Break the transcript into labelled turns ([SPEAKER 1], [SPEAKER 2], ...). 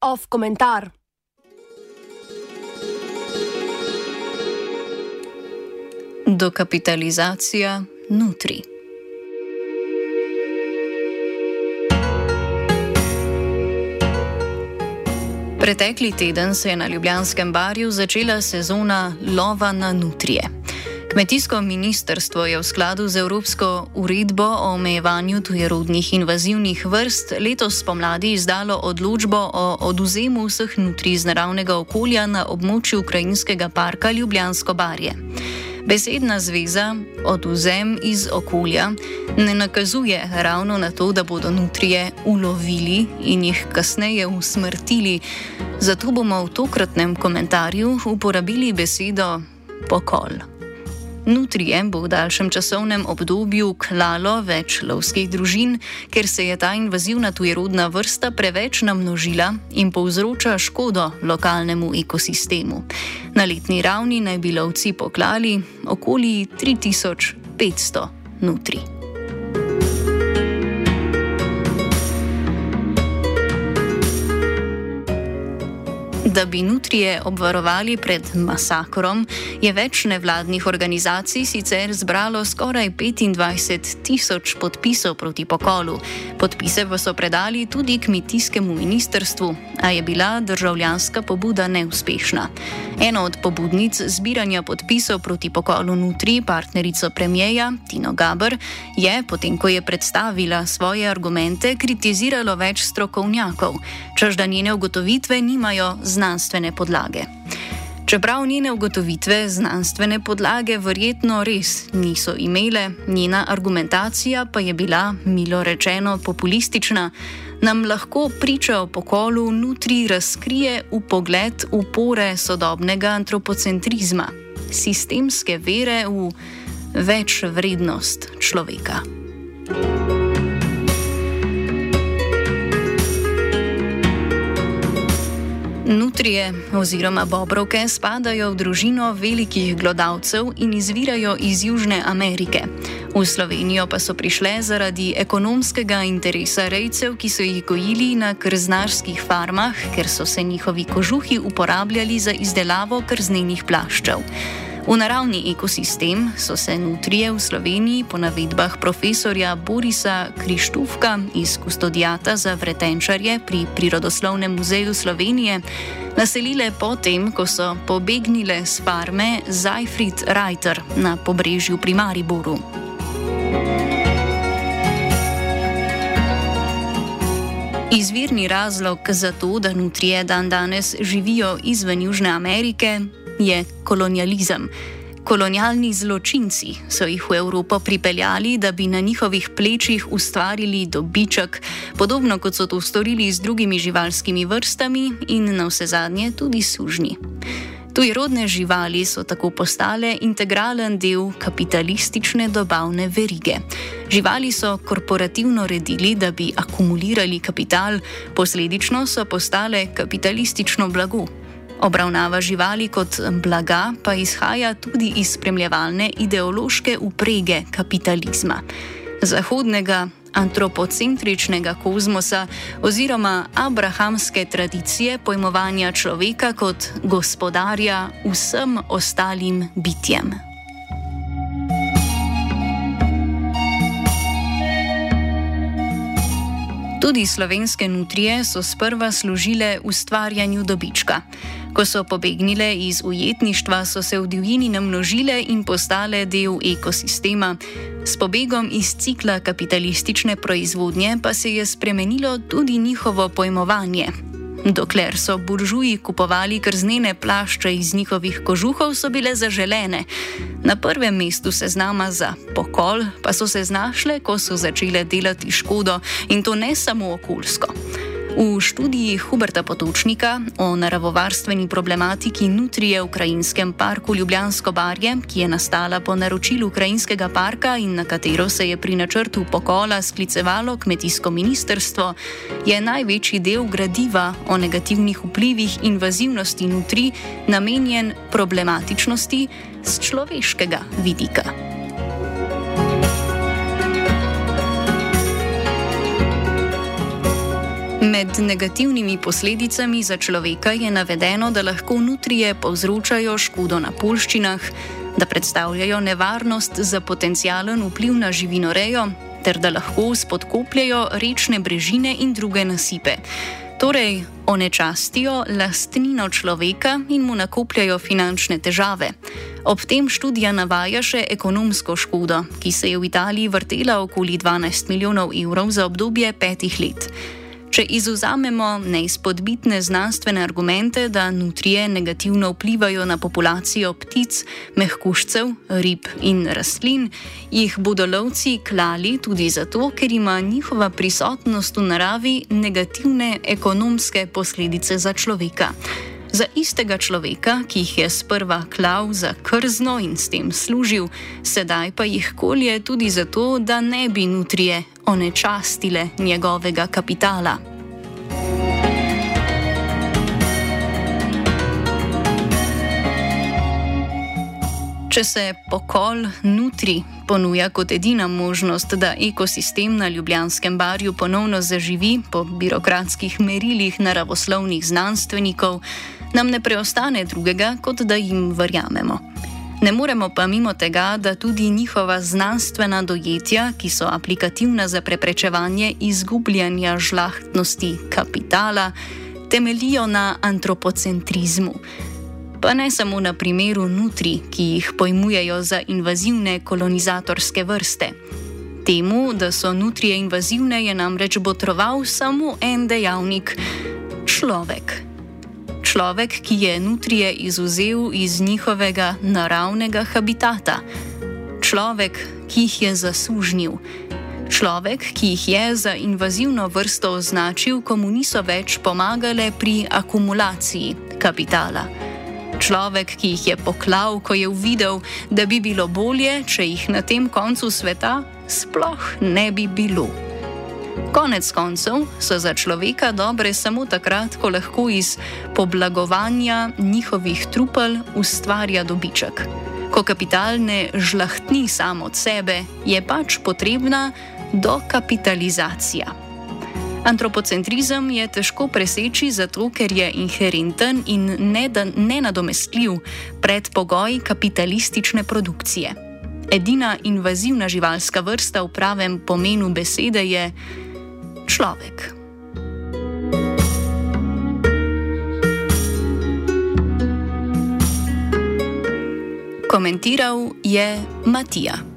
[SPEAKER 1] Off komentar.
[SPEAKER 2] Dokapitalizacija nutri. Pretekli teden se je na Ljubljanskem barju začela sezona lova na nutrije. Kmetijsko ministrstvo je v skladu z Evropsko uredbo o omejevanju tujerodnih invazivnih vrst letos spomladi izdalo odločbo o oduzemu vseh nutrij iz naravnega okolja na območju Ukrajinskega parka Ljubljansko barje. Besedna zveza oduzem iz okolja ne nakazuje ravno na to, da bodo nutrije ulovili in jih kasneje usmrtili. Zato bomo v tokratnem komentarju uporabili besedo pokol. Nutrije bo v daljšem časovnem obdobju klalo več lovskih družin, ker se je ta invazivna tujerodna vrsta preveč namnožila in povzroča škodo lokalnemu ekosistemu. Na letni ravni naj bi lovci poklali okoli 3500 nutrij. Da bi nutrije obvarovali pred masakrom, je več nevladnih organizacij sicer zbralo skoraj 25 tisoč podpisov proti pokolu. Podpise pa so predali tudi kmetijskemu ministrstvu, a je bila državljanska pobuda neuspešna. Ena od pobudnic zbiranja podpisov proti pokolu nutri, partnerico premijeja Tino Gabr, je, potem ko je predstavila svoje argumente, kritiziralo več strokovnjakov, čež da njene ugotovitve nimajo znanstvene podlage. Čeprav njene ugotovitve znanstvene podlage verjetno res niso imele, njena argumentacija pa je bila, milo rečeno, populistična, nam lahko priča o pokolu nutri razkrije v pogled upore sodobnega antropocentrizma, sistemske vere v več vrednost človeka. Nutrije oziroma bobrovke spadajo v družino velikih glodavcev in izvirajo iz Južne Amerike. V Slovenijo pa so prišle zaradi ekonomskega interesa rejcev, ki so jih gojili na krznarskih farmah, ker so se njihovi kožuhi uporabljali za izdelavo krznenih plaščev. V naravni ekosistem so se nutrije v Sloveniji po navedbah profesorja Borisa Krištufka iz Kustodijata za vretenčarje pri Prirodoslovnem muzeju Slovenije naselile potem, ko so pobegnile z farme Zajfrid Reiter na pobrežju pri Mariboru. Izvirni razlog za to, da nutrije dan danes živijo izven Južne Amerike, je kolonializem. Kolonialni zločinci so jih v Evropo pripeljali, da bi na njihovih plečih ustvarili dobiček, podobno kot so to storili z drugimi živalskimi vrstami in na vse zadnje tudi sužnji. Tujerodne živali so tako postale integralen del kapitalistične dobavne verige. Živali so korporativno redili, da bi akumulirali kapital, posledično so postale kapitalistično blago. Obravnava živali kot blaga pa izhaja tudi iz spremljevalne ideološke uprege kapitalizma. Zahodnega antropocentričnega kozmosa oziroma abrahamske tradicije pojmovanja človeka kot gospodarja vsem ostalim bitjem. Tudi slovenske nutrije so sprva služile ustvarjanju dobička. Ko so pobegnile iz ujetništva, so se v divjini namnožile in postale del ekosistema. S pobegom iz cikla kapitalistične proizvodnje pa se je spremenilo tudi njihovo pojmovanje. Dokler so buržuji kupovali krznene plašče iz njihovih kožuhov, so bile zaželene. Na prvem mestu seznama za pokol pa so se znašle, ko so začele delati škodo in to ne samo okoljsko. V študiji Huberta Potočnika o naravovarstveni problematiki nutrije v Ukrajinskem parku Ljubljansko barje, ki je nastala po naročilu Ukrajinskega parka in na katero se je pri načrtu pokola sklicevalo kmetijsko ministerstvo, je največji del gradiva o negativnih vplivih invazivnosti nutrij namenjen problematičnosti z človeškega vidika. Med negativnimi posledicami za človeka je navedeno, da lahko nutrije povzročajo škodo na polščinah, da predstavljajo nevarnost za potencijalen vpliv na živinorejo, ter da lahko spodkopljajo rečne brežine in druge nasipe. Torej, onečastijo lastnino človeka in mu nakopljajo finančne težave. Ob tem študija navaja še ekonomsko škodo, ki se je v Italiji vrtela okoli 12 milijonov evrov za obdobje petih let. Če izuzamemo neizpodbitne znanstvene argumente, da nutrije negativno vplivajo na populacijo ptic, mehkuščev, rib in rastlin, jih bodo lovci klali tudi zato, ker ima njihova prisotnost v naravi negativne ekonomske posledice za človeka. Za istega človeka, ki jih je sprva klav za krzno in s tem služil, sedaj pa jih kolje tudi zato, da ne bi nutrije onečastile njegovega kapitala. Če se pokol nutri ponuja kot edina možnost, da ekosistem na Ljubljanskem barju ponovno zaživi po birokratskih merilih naravoslovnih znanstvenikov, nam ne preostane drugega, kot da jim verjamemo. Ne moremo pa mimo tega, da tudi njihova znanstvena dojetja, ki so aplikativna za preprečevanje izgubljanja žlahtnosti kapitala, temelijo na antropocentrizmu. Pa ne samo na primeru nutri, ki jih pojmujejo za invazivne kolonizatorske vrste. Temu, da so nutrije invazivne, je namreč botroval samo en dejavnik: človek človek, ki je nutrije izuzel iz njihovega naravnega habitata, človek, ki jih je zasužnil, človek, ki jih je za invazivno vrsto označil, ko mu niso več pomagale pri akumulaciji kapitala. Človek, ki jih je poklal, ko je uvidel, da bi bilo bolje, če jih na tem koncu sveta sploh ne bi bilo. Konec koncev so za človeka dobre samo takrat, ko lahko iz poblagovanja njihovih trupel ustvarja dobiček. Ko kapital ne žlahtni samo od sebe, je pač potrebna dokapitalizacija. Antropocentrizem je težko preseči zato, ker je inherenten in nenadomestljiv predpogoj kapitalistične produkcije. Edina invazivna živalska vrsta v pravem pomenu besede je človek. Komentiral je Matija.